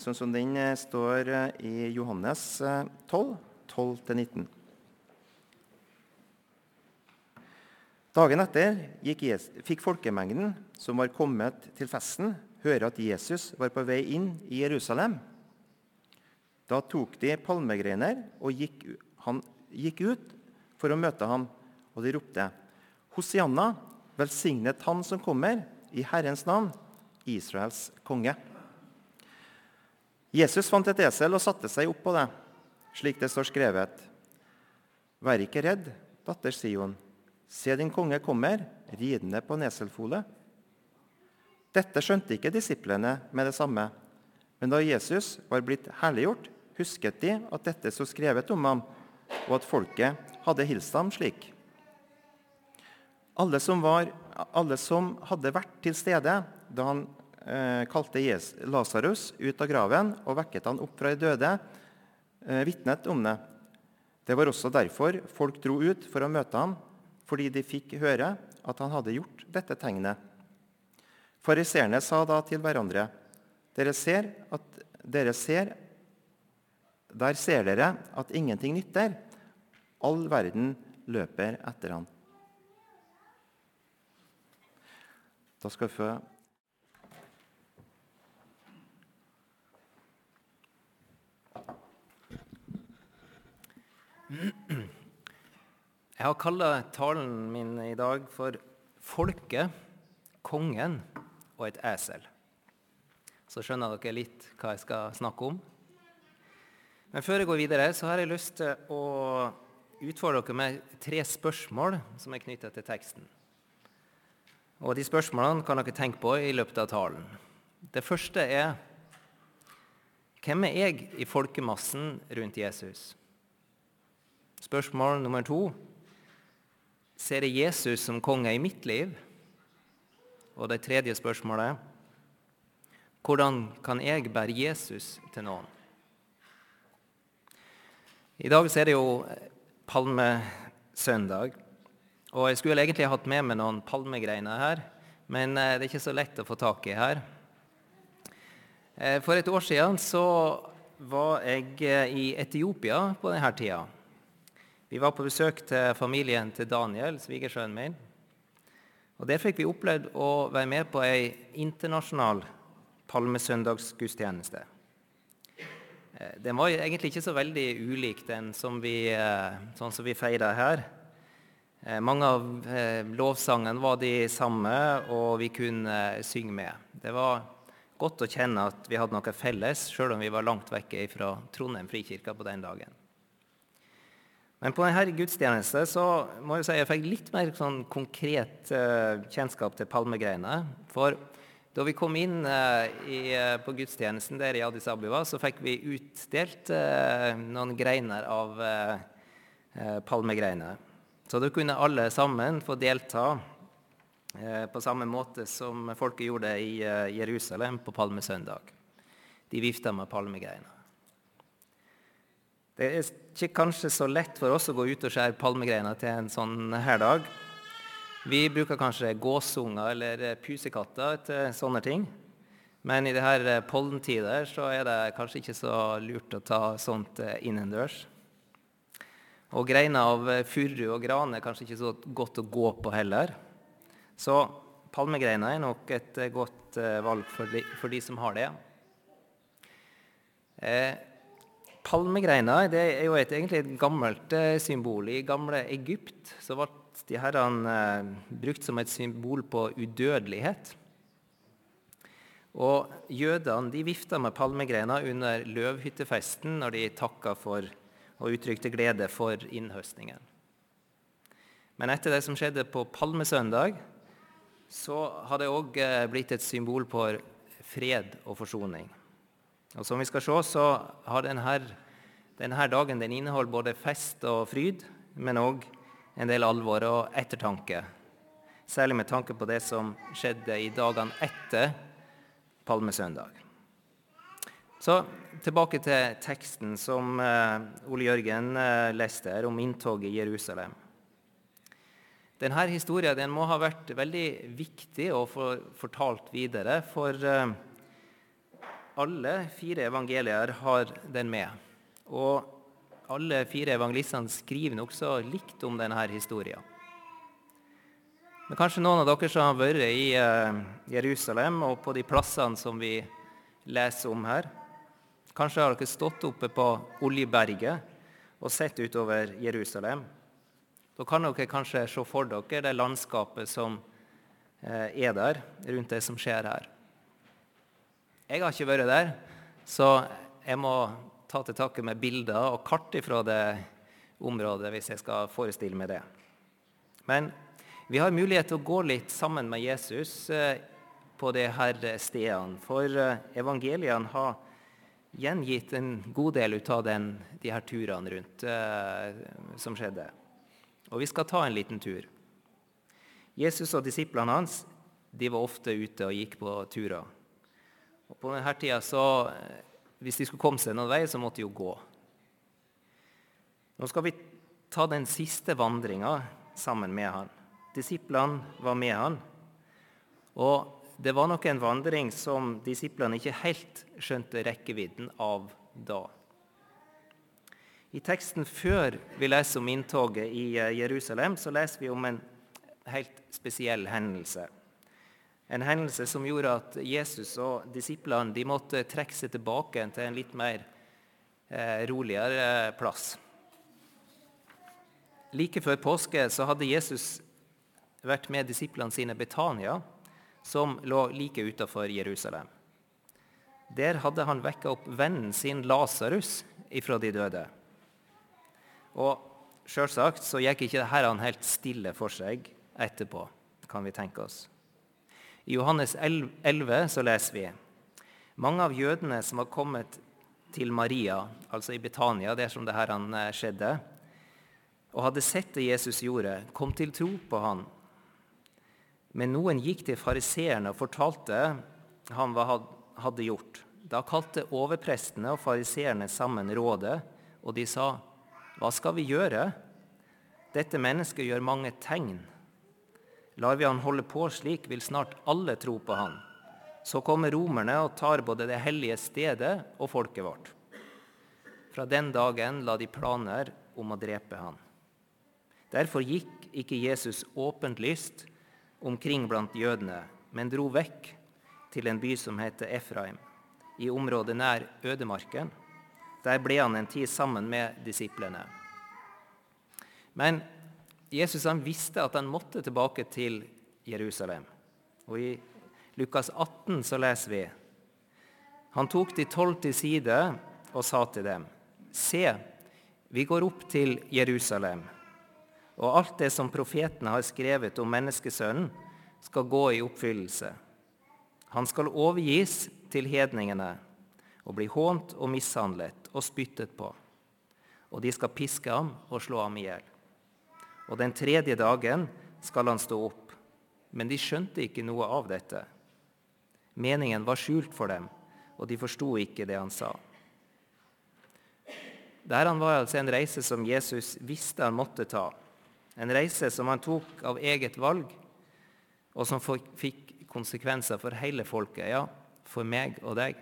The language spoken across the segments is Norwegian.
sånn som den eh, står eh, i Johannes 12, 12-19. Dagen etter Jesus, fikk folkemengden som var kommet til festen, høre at Jesus var på vei inn i Jerusalem. Da tok de palmegreiner og gikk, han gikk ut for å møte ham, og de ropte:" Hosianna, velsignet Han som kommer, i Herrens navn, Israels konge. Jesus fant et esel og satte seg opp på det, slik det står skrevet. Vær ikke redd, datter Sion. Se, din konge kommer, ridende på en. Dette skjønte ikke disiplene med det samme. Men da Jesus var blitt herliggjort, husket de at dette sto skrevet om ham, og at folket hadde hilst ham slik. Alle som, var, alle som hadde vært til stede da han eh, kalte Lasarus ut av graven og vekket han opp fra de døde, eh, vitnet om det. Det var også derfor folk dro ut for å møte ham, fordi de fikk høre at han hadde gjort dette tegnet. Fariseerne sa da til hverandre.: Dere ser at dere ser Der ser dere at ingenting nytter. All verden løper etter han. Da skal vi få Jeg har kalla talen min i dag for 'Folket, kongen og et esel'. Så skjønner dere litt hva jeg skal snakke om. Men før jeg går videre, så har jeg lyst til å utfordre dere med tre spørsmål som er knytta til teksten. Og De spørsmålene kan dere tenke på i løpet av talen. Det første er hvem er jeg i folkemassen rundt Jesus? Spørsmål nummer to Ser jeg Jesus som konge i mitt liv? Og det tredje spørsmålet Hvordan kan jeg bære Jesus til noen? I dag er det jo palmesøndag. Og jeg skulle egentlig hatt med meg noen palmegreiner her, men eh, det er ikke så lett å få tak i her. Eh, for et år siden så var jeg eh, i Etiopia på denne tida. Vi var på besøk til familien til Daniel, svigersønnen min. Og Der fikk vi opplevd å være med på ei internasjonal palmesøndagsgudstjeneste. Eh, den var egentlig ikke så veldig ulik den som vi, eh, sånn som vi feirer her. Eh, mange av lovsangene var de samme, og vi kunne synge med. Det var godt å kjenne at vi hadde noe felles, sjøl om vi var langt vekke fra Trondheim frikirke på den dagen. Men på denne gudstjenesten så må jeg si jeg fikk litt mer sånn konkret uh, kjennskap til palmegreiene. For da vi kom inn i, uh, på gudstjenesten der i Addis Abeba, så fikk vi utdelt noen greiner av palmegreiner. Så da kunne alle sammen få delta på samme måte som folket gjorde i Jerusalem på palmesøndag. De vifta med palmegreiner. Det er ikke kanskje så lett for oss å gå ut og skjære palmegreiner til en sånn her dag. Vi bruker kanskje gåsunger eller pusekatter til sånne ting. Men i disse pollentider så er det kanskje ikke så lurt å ta sånt innendørs. Og greiner av furu og gran er kanskje ikke så godt å gå på heller. Så palmegreiner er nok et godt valg for de, for de som har det. Eh, Palmegreiner det er jo et, egentlig et gammelt eh, symbol. I gamle Egypt så ble de herrene eh, brukt som et symbol på udødelighet. Og Jødene de vifta med palmegreiner under løvhyttefesten når de takka for og uttrykte glede for innhøstningen. Men etter det som skjedde på palmesøndag, så har det òg eh, blitt et symbol på fred og forsoning. Og Som vi skal se, så har denne, denne dagen den inneholder både fest og fryd, men òg en del alvor og ettertanke. Særlig med tanke på det som skjedde i dagene etter palmesøndag. Så tilbake til teksten som uh, Ole Jørgen uh, leste her, om inntoget i Jerusalem. Denne historien den må ha vært veldig viktig å få fortalt videre for uh, alle fire evangelier har den med. Og alle fire evangelistene skriver nokså likt om denne historien. Men kanskje noen av dere som har vært i uh, Jerusalem og på de plassene som vi leser om her. Kanskje har dere stått oppe på Oljeberget og sett utover Jerusalem. Da kan dere kanskje se for dere det landskapet som uh, er der, rundt det som skjer her. Jeg har ikke vært der, så jeg må ta til takke med bilder og kart fra det området hvis jeg skal forestille meg det. Men vi har mulighet til å gå litt sammen med Jesus eh, på disse stedene. For eh, evangeliene har gjengitt en god del ut av den, de her turene rundt eh, som skjedde. Og vi skal ta en liten tur. Jesus og disiplene hans de var ofte ute og gikk på turer. Og på denne tida så, Hvis de skulle komme seg noen vei, så måtte de jo gå. Nå skal vi ta den siste vandringa sammen med han. Disiplene var med han. Og det var nok en vandring som disiplene ikke helt skjønte rekkevidden av da. I teksten før vi leser om inntoget i eh, Jerusalem, så leser vi om en helt spesiell hendelse. En hendelse som gjorde at Jesus og disiplene de måtte trekke seg tilbake til en litt mer eh, roligere plass. Like før påske så hadde Jesus vært med disiplene sine Betania, som lå like utenfor Jerusalem. Der hadde han vekka opp vennen sin Lasarus ifra de døde. Og Selvsagt så gikk ikke dette helt stille for seg etterpå, kan vi tenke oss. I Johannes 11 så leser vi mange av jødene som var kommet til Maria, altså i Betania, der som det her han skjedde, og hadde sett det Jesus gjorde, kom til tro på han men noen gikk til fariseerne og fortalte ham hva han hadde gjort. Da kalte overprestene og fariseerne sammen rådet, og de sa, 'Hva skal vi gjøre? Dette mennesket gjør mange tegn.' Lar vi han holde på slik, vil snart alle tro på han. Så kommer romerne og tar både det hellige stedet og folket vårt. Fra den dagen la de planer om å drepe han. Derfor gikk ikke Jesus åpent lyst omkring blant jødene, men dro vekk til en by som heter Efraim, i området nær ødemarken. Der ble han en tid sammen med disiplene. Men Jesus han visste at han måtte tilbake til Jerusalem. Og I Lukas 18 så leser vi Han tok de tolv til side og sa til dem.: Se, vi går opp til Jerusalem og alt det som profetene har skrevet om menneskesønnen, skal gå i oppfyllelse. Han skal overgis til hedningene og bli hånt og mishandlet og spyttet på. Og de skal piske ham og slå ham i hjel. Og den tredje dagen skal han stå opp. Men de skjønte ikke noe av dette. Meningen var skjult for dem, og de forsto ikke det han sa. Dette var altså en reise som Jesus visste han måtte ta. En reise som han tok av eget valg, og som fikk konsekvenser for hele folket, ja, for meg og deg.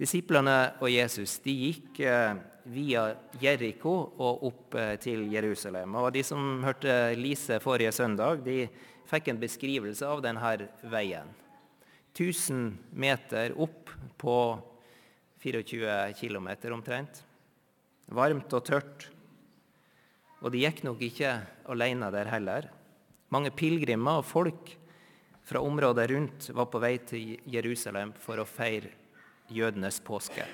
Disiplene og Jesus de gikk eh, via Jeriko og opp eh, til Jerusalem. Og De som hørte Lise forrige søndag, de fikk en beskrivelse av denne veien. 1000 meter opp på 24 km omtrent. Varmt og tørt. Og de gikk nok ikke alene der heller. Mange pilegrimer og folk fra området rundt var på vei til Jerusalem for å feire jødenes påske.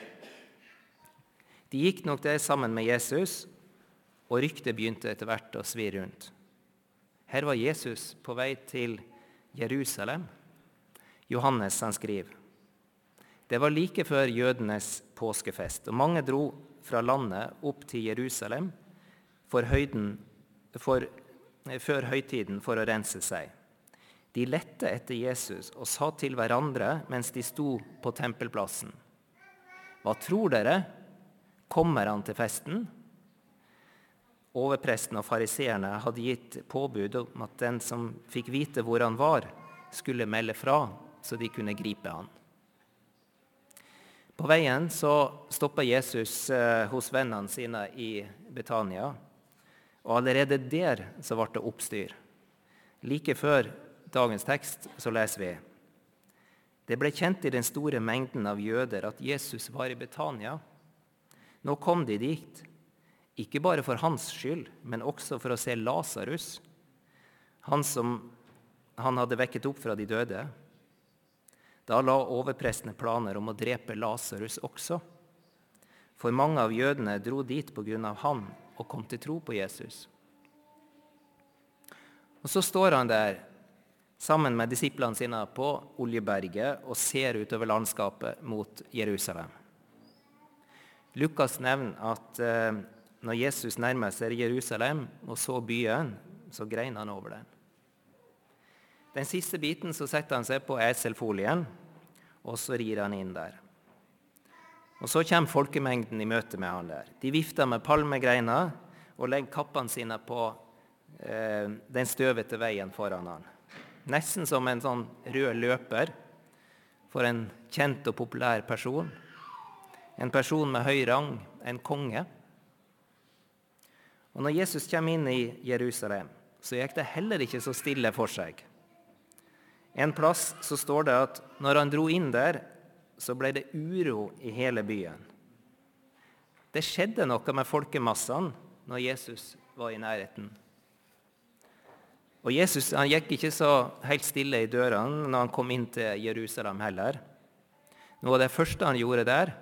De gikk nok der sammen med Jesus, og ryktet begynte etter hvert å svi rundt. Her var Jesus på vei til Jerusalem. Johannes han skriver. Det var like før jødenes påskefest, og mange dro fra landet opp til Jerusalem for høyden, for, før høytiden for å rense seg. De lette etter Jesus og sa til hverandre mens de sto på tempelplassen. Hva tror dere? Kommer han til festen? Overpresten og fariseerne hadde gitt påbud om at den som fikk vite hvor han var, skulle melde fra, så de kunne gripe han. På veien så stoppa Jesus eh, hos vennene sine i Betania. Og allerede der så ble det oppstyr. Like før dagens tekst så leser vi Det ble kjent i den store mengden av jøder at Jesus var i Betania. Nå kom de dit, ikke bare for hans skyld, men også for å se Lasarus, han som han hadde vekket opp fra de døde. Da la overprestene planer om å drepe Lasarus også. For mange av jødene dro dit av han og kom til tro på Jesus. Og Så står han der sammen med disiplene sine på Oljeberget og ser utover landskapet mot Jerusalem. Lukas nevner at eh, når Jesus nærmer seg Jerusalem og så byen, så grein han over den. Den siste biten så setter han seg på eselfolien, og så rir han inn der. Og Så kommer folkemengden i møte med han der. De vifter med palmegreiner og legger kappene sine på eh, den støvete veien foran han. Nesten som en sånn rød løper for en kjent og populær person. En person med høy rang, en konge. Og Når Jesus kommer inn i Jerusalem, så gikk det heller ikke så stille for seg. En plass så står det at når han dro inn der, så ble det uro i hele byen. Det skjedde noe med folkemassene når Jesus var i nærheten. Og Jesus han gikk ikke så helt stille i dørene når han kom inn til Jerusalem heller. Noe av det første han gjorde der,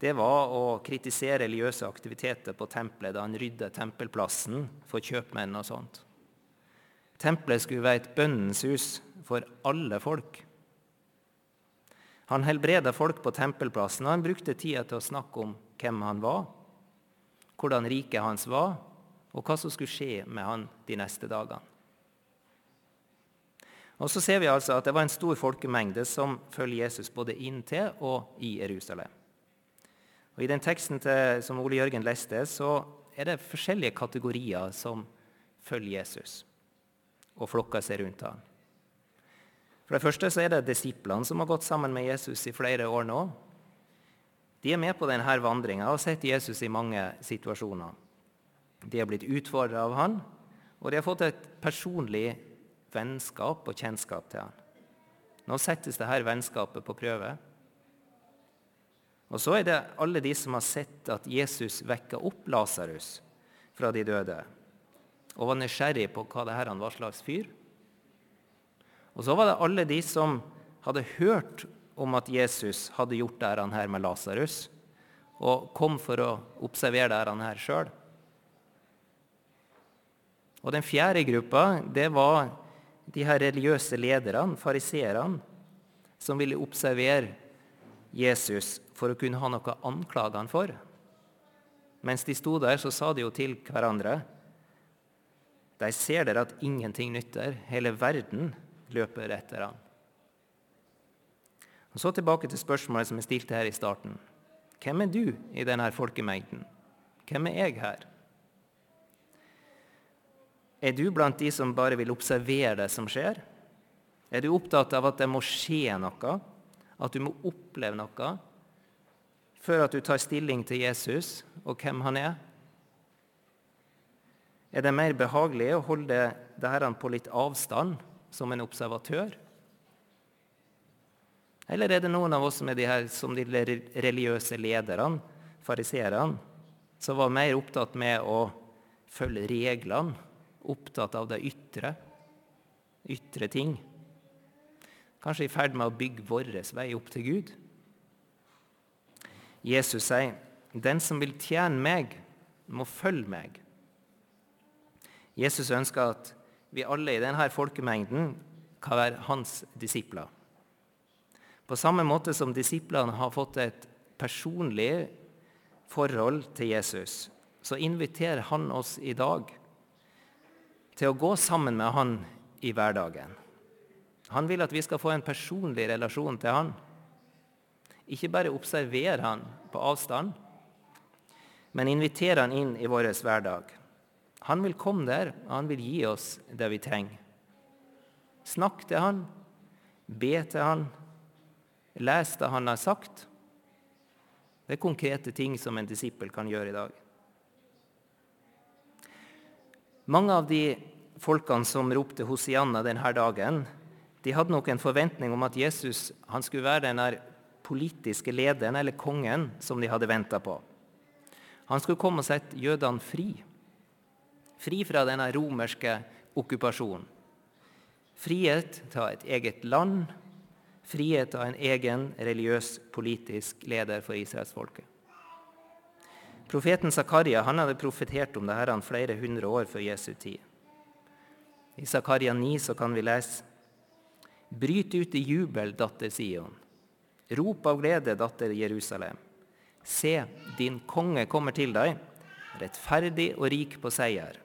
det var å kritisere religiøse aktiviteter på tempelet da han rydda tempelplassen for kjøpmenn og sånt. Tempelet skulle være et bønnens hus for alle folk. Han helbreda folk på tempelplassen, og han brukte tida til å snakke om hvem han var, hvordan riket hans var, og hva som skulle skje med han de neste dagene. Og Så ser vi altså at det var en stor folkemengde som følger Jesus både inn til og i Jerusalem. Og I den teksten til, som Ole Jørgen leste, så er det forskjellige kategorier som følger Jesus og flokker seg rundt ham. For det første så er det disiplene som har gått sammen med Jesus i flere år nå. De er med på denne vandringa og har sett Jesus i mange situasjoner. De har blitt utfordra av han, og de har fått et personlig vennskap og kjennskap til han. Nå settes dette vennskapet på prøve. Og så er det alle de som har sett at Jesus vekka opp Lasarus fra de døde, og var nysgjerrig på hva det her var slags fyr. Og så var det alle de som hadde hørt om at Jesus hadde gjort det her med Lasarus, og kom for å observere det her sjøl. Og Den fjerde gruppa det var de her religiøse lederne, fariseerne, som ville observere Jesus for å kunne ha noe å anklage han for. Mens de sto der, så sa de jo til hverandre De ser dere at ingenting nytter. Hele verden løper etter ham. Og Så tilbake til spørsmålet som jeg stilte her i starten. Hvem er du i denne folkemengden? Hvem er jeg her? Er du blant de som bare vil observere det som skjer? Er du opptatt av at det må skje noe, at du må oppleve noe, før at du tar stilling til Jesus og hvem han er? Er det mer behagelig å holde dette på litt avstand som en observatør? Eller er det noen av oss som er de her, som de religiøse lederne, fariseerne, som var mer opptatt med å følge reglene, opptatt av det ytre, ytre ting? Kanskje i ferd med å bygge vår vei opp til Gud? Jesus sier, 'Den som vil tjene meg, må følge meg.' Jesus ønsker at vi alle i denne folkemengden kan være hans disipler. På samme måte som disiplene har fått et personlig forhold til Jesus, så inviterer han oss i dag til å gå sammen med han i hverdagen. Han vil at vi skal få en personlig relasjon til han. Ikke bare observerer han på avstand, men inviterer han inn i vår hverdag. Han vil komme der, og han vil gi oss det vi trenger. Snakk til han, be til han, les det han har sagt, Det er konkrete ting som en disippel kan gjøre i dag. Mange av de folkene som ropte Hosianna denne dagen, de hadde nok en forventning om at Jesus skulle være den politiske lederen eller kongen som de hadde venta på. Han skulle komme og sette jødene fri. Fri fra denne romerske okkupasjonen. Frihet til et eget land, frihet av en egen religiøs, politisk leder for israelsfolket. Profeten Zakaria hadde profetert om dette flere hundre år før Jesu tid. I Zakaria 9 kan vi lese Bryt ut i jubel, datter Sion. Rop av glede, datter Jerusalem. Se, din konge kommer til deg, rettferdig og rik på seier.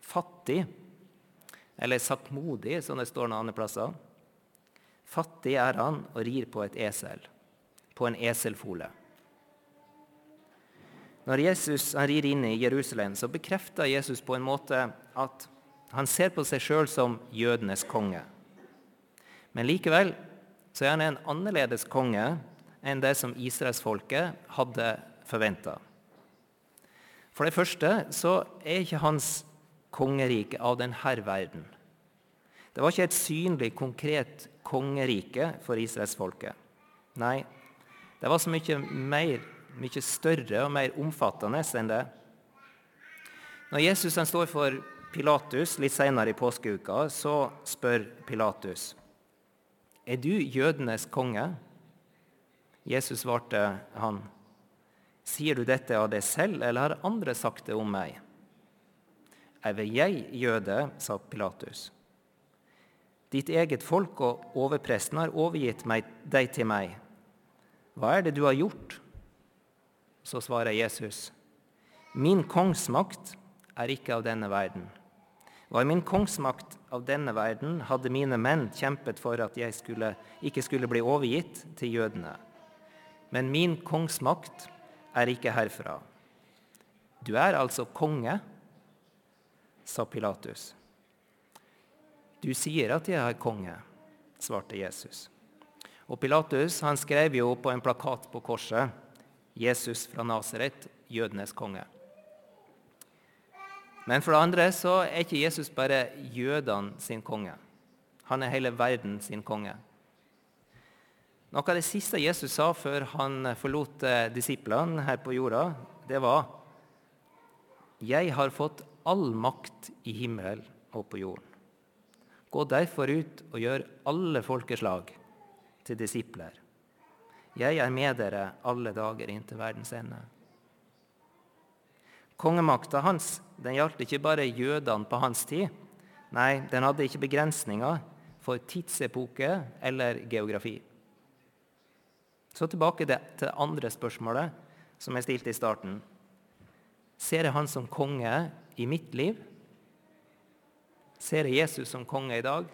Fattig, eller saktmodig, som det står noen andre plasser. Fattig er han og rir på et esel, på en eselfole. Når Jesus rir inn i Jerusalem, så bekrefter Jesus på en måte at han ser på seg sjøl som jødenes konge. Men likevel så er han en annerledes konge enn det som israelsfolket hadde forventa. For det første så er ikke hans kongerike av denne verden. Det var ikke et synlig, konkret kongerike for israelsfolket. Nei, det var så mye mer, mye større og mer omfattende enn det. Når Jesus står for Pilatus litt senere i påskeuka, så spør Pilatus er du jødenes konge? Jesus svarte han, sier du dette av deg selv, eller har andre sagt det om meg? Er vel jeg jøde, sa Pilatus. Ditt eget folk og overpresten har overgitt meg, deg til meg. Hva er det du har gjort? Så svarer Jesus, min kongsmakt er ikke av denne verden. Var min kongsmakt av denne verden, hadde mine menn kjempet for at jeg skulle, ikke skulle bli overgitt til jødene. Men min kongsmakt er ikke herfra. Du er altså konge, sa Pilatus. Du sier at jeg er konge, svarte Jesus. Og Pilatus han skrev jo på en plakat på korset 'Jesus fra Nasaret, jødenes konge'. Men for det andre så er ikke Jesus bare jødene sin konge. Han er hele verden sin konge. Noe av det siste Jesus sa før han forlot eh, disiplene her på jorda, det var Jeg har fått all makt i himmel og på jorden. Gå derfor ut og gjør alle folkeslag til disipler. Jeg er med dere alle dager inntil verdens ende. Kongemakta hans den gjaldt ikke bare jødene på hans tid. Nei, den hadde ikke begrensninger for tidsepoke eller geografi. Så tilbake til det andre spørsmålet som jeg stilte i starten. Ser jeg han som konge i mitt liv? Ser jeg Jesus som konge i dag?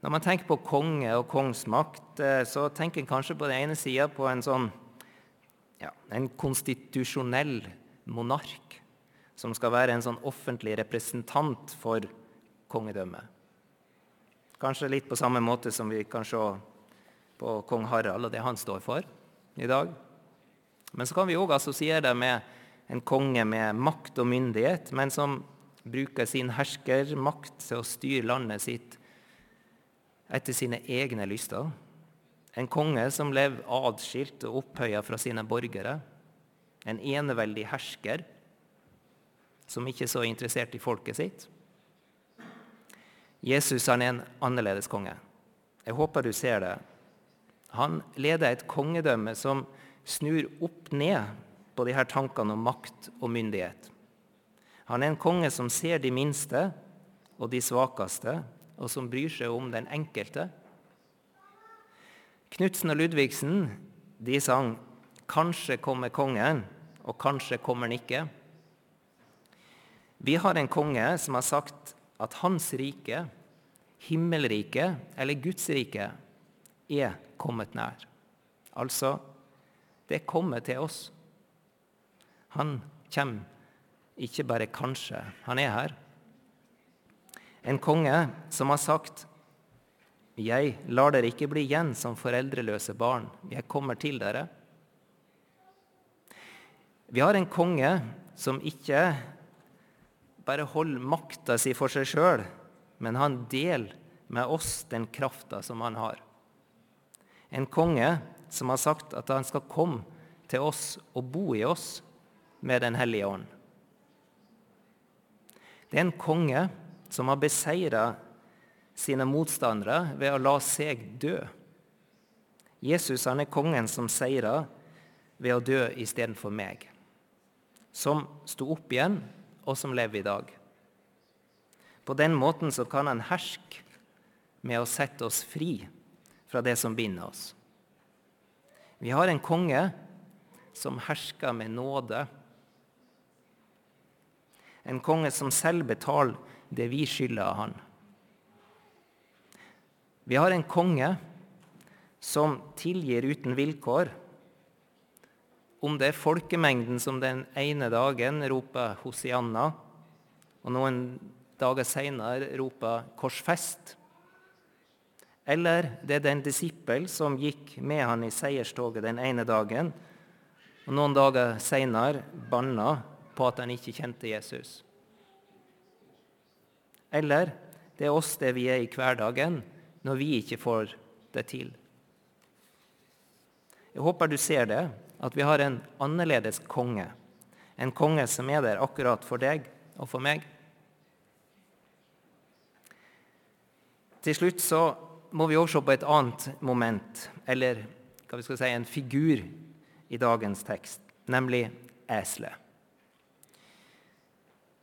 Når man tenker på konge og kongsmakt, eh, så tenker en kanskje på den ene sida på en sånn ja, en konstitusjonell monark som skal være en sånn offentlig representant for kongedømmet. Kanskje litt på samme måte som vi kan se på kong Harald og det han står for i dag. Men så kan vi òg assosiere det med en konge med makt og myndighet, men som bruker sin herskermakt til å styre landet sitt etter sine egne lyster. En konge som lever adskilt og opphøya fra sine borgere. En eneveldig hersker som ikke er så interessert i folket sitt. Jesus han er en annerledes konge. Jeg håper du ser det. Han leder et kongedømme som snur opp ned på de her tankene om makt og myndighet. Han er en konge som ser de minste og de svakeste, og som bryr seg om den enkelte Knutsen og Ludvigsen de sang 'Kanskje kommer kongen', og 'kanskje kommer han ikke'. Vi har en konge som har sagt at hans rike, himmelriket eller Guds rike, er kommet nær. Altså, det kommer til oss. Han kommer ikke bare kanskje, han er her. En konge som har sagt jeg lar dere ikke bli igjen som foreldreløse barn. Jeg kommer til dere. Vi har en konge som ikke bare holder makta si for seg sjøl, men han deler med oss den krafta som han har. En konge som har sagt at han skal komme til oss og bo i oss med Den hellige ånd. Det er en konge som har beseira sine motstandere ved å la seg dø. Jesus han er kongen som seirer ved å dø istedenfor meg. Som sto opp igjen, og som lever i dag. På den måten så kan han herske med å sette oss fri fra det som binder oss. Vi har en konge som hersker med nåde. En konge som selv betaler det vi skylder av han. Vi har en konge som tilgir uten vilkår. Om det er folkemengden som den ene dagen roper 'Hosianna', og noen dager seinere roper 'korsfest', eller det er den disippel som gikk med han i seierstoget den ene dagen, og noen dager seinere banna på at han ikke kjente Jesus. Eller det er oss det vi er i hverdagen, når vi ikke får det til. Jeg håper du ser det, at vi har en annerledes konge. En konge som er der akkurat for deg og for meg. Til slutt så må vi også se på et annet moment, eller hva vi skal si, en figur i dagens tekst, nemlig eselet.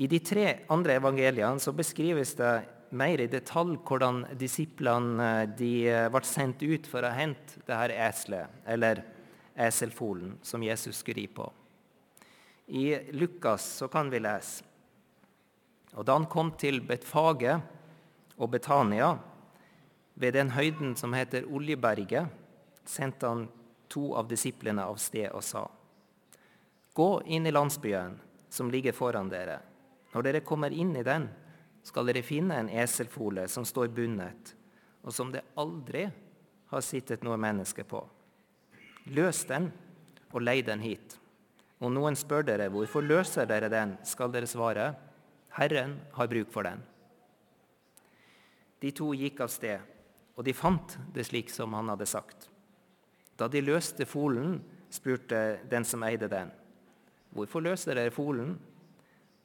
I de tre andre evangeliene så beskrives det mer i detalj hvordan disiplene eh, de eh, ble sendt ut for å hente det her eselet, eller eselfolen, som Jesus skulle ri på. I Lukas så kan vi lese Og da han kom til Betfage og Betania, ved den høyden som heter Oljeberget, sendte han to av disiplene av sted og sa:" Gå inn i landsbyen som ligger foran dere. Når dere kommer inn i den, skal dere finne en eselfole som står bundet, og som det aldri har sittet noe menneske på. Løs den og lei den hit. Om noen spør dere hvorfor løser dere den, skal dere svare Herren har bruk for den. De to gikk av sted, og de fant det slik som han hadde sagt. Da de løste folen, spurte den som eide den. Hvorfor løser dere folen?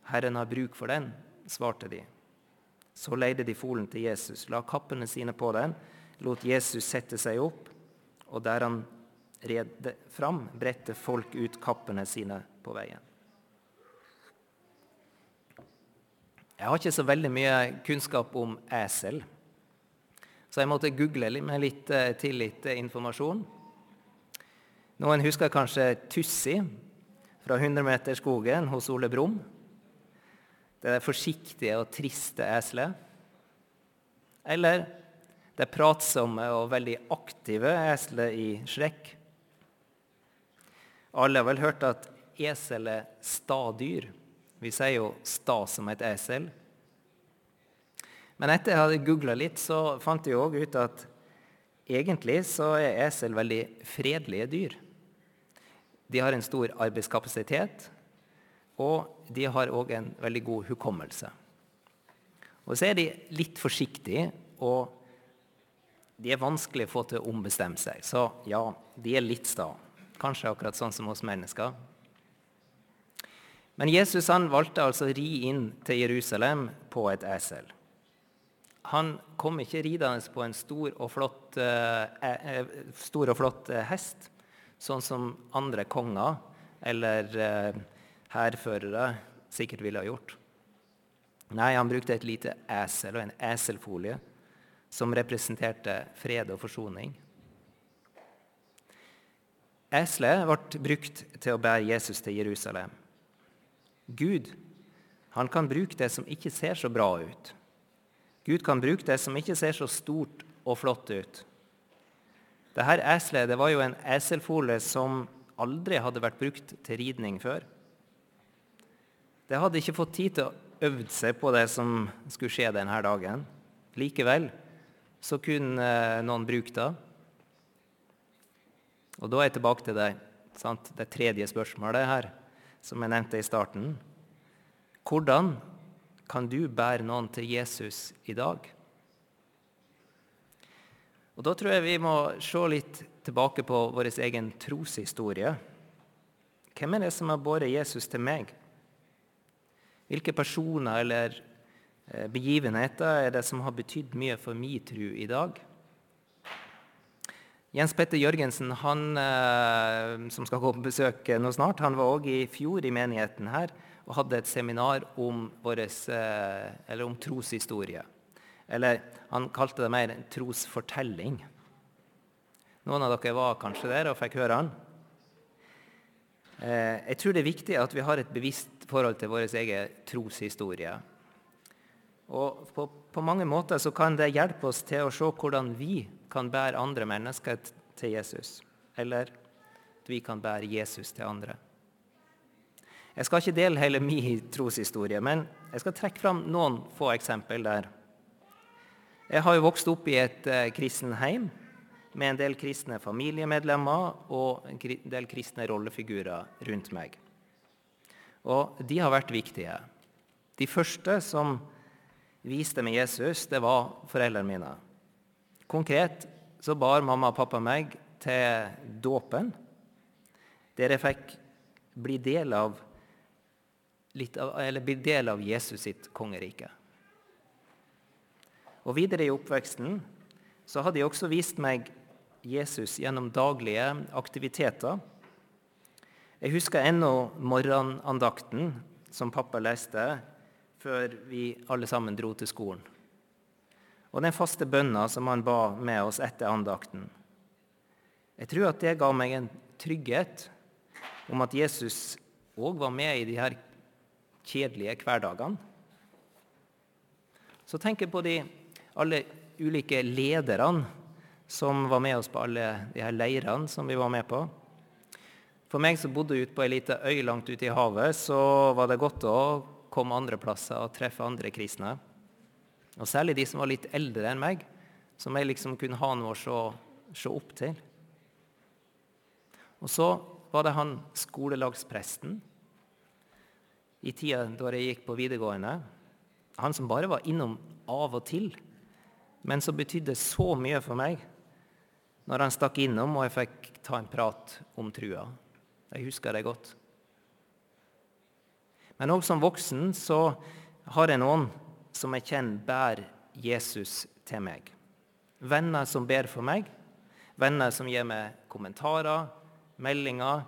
Herren har bruk for den, svarte de. Så leide de folen til Jesus, la kappene sine på den, lot Jesus sette seg opp, og der han red fram, bredte folk ut kappene sine på veien. Jeg har ikke så veldig mye kunnskap om esel, så jeg måtte google med litt tillit til litt eh, informasjon. Noen husker kanskje Tussi fra 100-meterskogen hos Ole Brumm. Det forsiktige og triste eselet. Eller det pratsomme og veldig aktive eselet i Shrek. Alle har vel hørt at esel er stadyr. Vi sier jo 'sta' som et esel. Men etter jeg hadde googla litt, så fant jeg òg ut at egentlig så er esel veldig fredelige dyr. De har en stor arbeidskapasitet. Og de har òg en veldig god hukommelse. Og så er de litt forsiktige, og de er vanskelig å få til å ombestemme seg. Så ja, de er litt sta. Kanskje akkurat sånn som oss mennesker. Men Jesus han valgte altså å ri inn til Jerusalem på et esel. Han kom ikke ridende på en stor og flott, eh, eh stor og flott eh, hest, sånn som andre konger eller eh, hærførere sikkert ville ha gjort. Nei, han brukte et lite esel og en eselfolie som representerte fred og forsoning. Eselet ble brukt til å bære Jesus til Jerusalem. Gud han kan bruke det som ikke ser så bra ut. Gud kan bruke det som ikke ser så stort og flott ut. Dette eselet det var jo en eselfolie som aldri hadde vært brukt til ridning før. Det hadde ikke fått tid til å øve seg på det som skulle skje denne dagen. Likevel så kunne eh, noen bruke det. Og da er jeg tilbake til det, sant? det tredje spørsmålet her, som jeg nevnte i starten. Hvordan kan du bære noen til Jesus i dag? Og Da tror jeg vi må se litt tilbake på vår egen troshistorie. Hvem er det som har båret Jesus til meg? Hvilke personer eller eh, begivenheter er det som har betydd mye for min tro i dag? Jens Petter Jørgensen, han, eh, som skal gå på besøk nå snart, han var òg i fjor i menigheten her og hadde et seminar om, våres, eh, om troshistorie. Eller han kalte det mer trosfortelling. Noen av dere var kanskje der og fikk høre han. Eh, jeg tror det er viktig at vi har et bevisst forhold til vår egen troshistorie. Og på, på mange måter så kan det hjelpe oss til å se hvordan vi kan bære andre mennesker til Jesus, eller at vi kan bære Jesus til andre. Jeg skal ikke dele hele min troshistorie, men jeg skal trekke fram noen få eksempel der. Jeg har jo vokst opp i et eh, kristen heim med en del kristne familiemedlemmer og en del kristne rollefigurer rundt meg. Og de har vært viktige. De første som viste meg Jesus, det var foreldrene mine. Konkret så bar mamma og pappa meg til dåpen, der jeg fikk bli del av, av, bli del av Jesus sitt kongerike. Og Videre i oppveksten så hadde de også vist meg Jesus gjennom daglige aktiviteter. Jeg husker ennå morgenandakten som pappa leste før vi alle sammen dro til skolen og den faste bønna som han ba med oss etter andakten. Jeg tror at det ga meg en trygghet om at Jesus òg var med i de her kjedelige hverdagene. Så tenk på de alle ulike lederne som var med oss på alle de her leirene som vi var med på. For meg som bodde ute på ei lita øy langt ute i havet, så var det godt å komme andre plasser og treffe andre kristne. Og særlig de som var litt eldre enn meg, som jeg liksom kunne ha noe å se, se opp til. Og så var det han skolelagspresten i tida da jeg gikk på videregående. Han som bare var innom av og til, men som betydde så mye for meg når han stakk innom og jeg fikk ta en prat om trua. Jeg husker det godt. Men òg som voksen så har jeg noen som jeg kjenner bærer Jesus til meg. Venner som ber for meg, venner som gir meg kommentarer, meldinger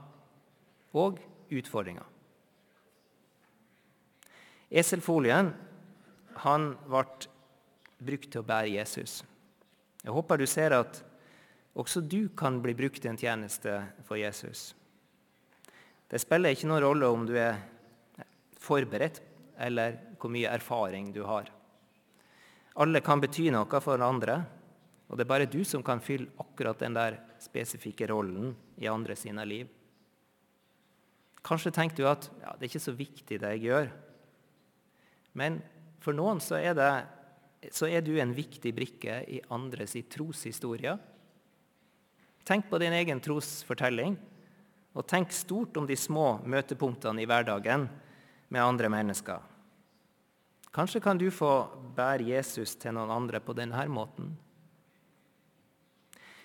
og utfordringer. Eselfolien han ble brukt til å bære Jesus. Jeg håper du ser at også du kan bli brukt i en tjeneste for Jesus. Det spiller ikke noen rolle om du er forberedt eller hvor mye erfaring du har. Alle kan bety noe for andre, og det er bare du som kan fylle akkurat den der spesifikke rollen i andre sine liv. Kanskje tenker du at ja, det er ikke så viktig det jeg gjør. Men for noen så er, det, så er du en viktig brikke i andres troshistorie. Tenk på din egen trosfortelling, og tenk stort om de små møtepunktene i hverdagen med andre mennesker. Kanskje kan du få bære Jesus til noen andre på denne måten.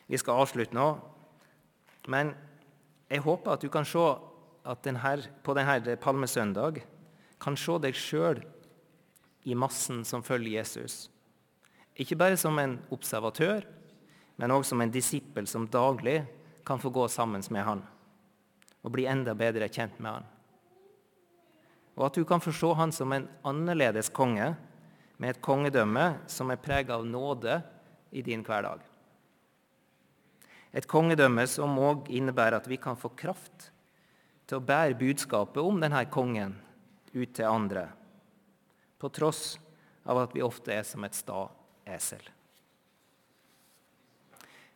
Vi skal avslutte nå, men jeg håper at du kan se at denne, på denne palmesøndag kan se deg sjøl i massen som følger Jesus. Ikke bare som en observatør, men også som en disippel som daglig kan få gå sammen med han og bli enda bedre kjent med han og at du kan forstå han som en annerledes konge med et kongedømme som er prega av nåde i din hverdag. Et kongedømme som òg innebærer at vi kan få kraft til å bære budskapet om denne kongen ut til andre, på tross av at vi ofte er som et sta esel.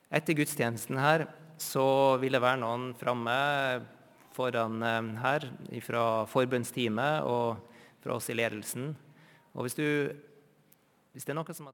Etter gudstjenesten her så vil det være noen framme foran eh, her fra forbundsteamet og fra oss i ledelsen. Og hvis, du, hvis det er noe som